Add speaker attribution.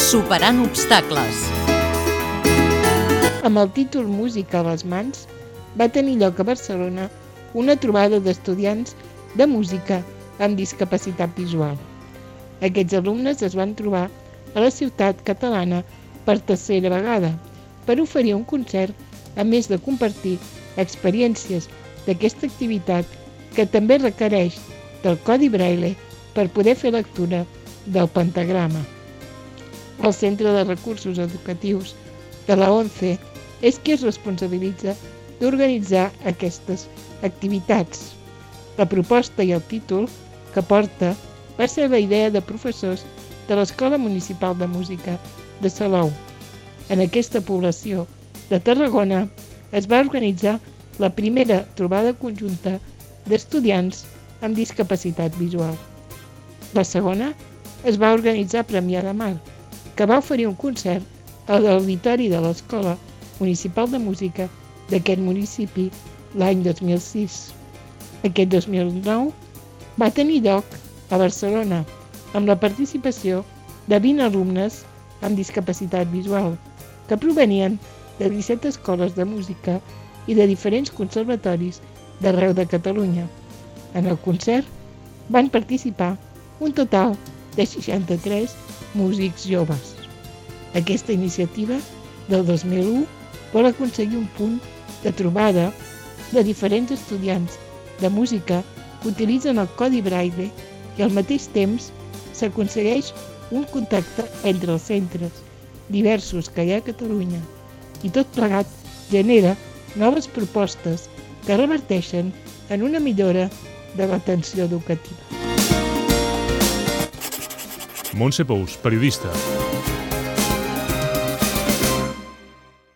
Speaker 1: Superant obstacles.
Speaker 2: Amb el títol Música a les mans, va tenir lloc a Barcelona una trobada d'estudiants de música amb discapacitat visual. Aquests alumnes es van trobar a la ciutat catalana per tercera vegada per oferir un concert a més de compartir experiències d'aquesta activitat que també requereix del codi braille per poder fer lectura del pentagrama. El Centre de Recursos Educatius de la ONCE és qui es responsabilitza d'organitzar aquestes activitats. La proposta i el títol que porta va ser la idea de professors de l'Escola Municipal de Música de Salou. En aquesta població de Tarragona es va organitzar la primera trobada conjunta d'estudiants amb discapacitat visual. La segona es va organitzar a Premià de Mar, que va oferir un concert a l'auditori de l'Escola Municipal de Música d'aquest municipi l'any 2006. Aquest 2009 va tenir lloc a Barcelona amb la participació de 20 alumnes amb discapacitat visual que provenien de 17 escoles de música i de diferents conservatoris d'arreu de Catalunya. En el concert van participar un total de 63 músics joves. Aquesta iniciativa del 2001 vol aconseguir un punt de trobada de diferents estudiants de música que utilitzen el codi braille i al mateix temps s'aconsegueix un contacte entre els centres diversos que hi ha a Catalunya i tot plegat genera noves propostes que reverteixen en una millora de l'atenció educativa.
Speaker 3: Montse Pous, periodista.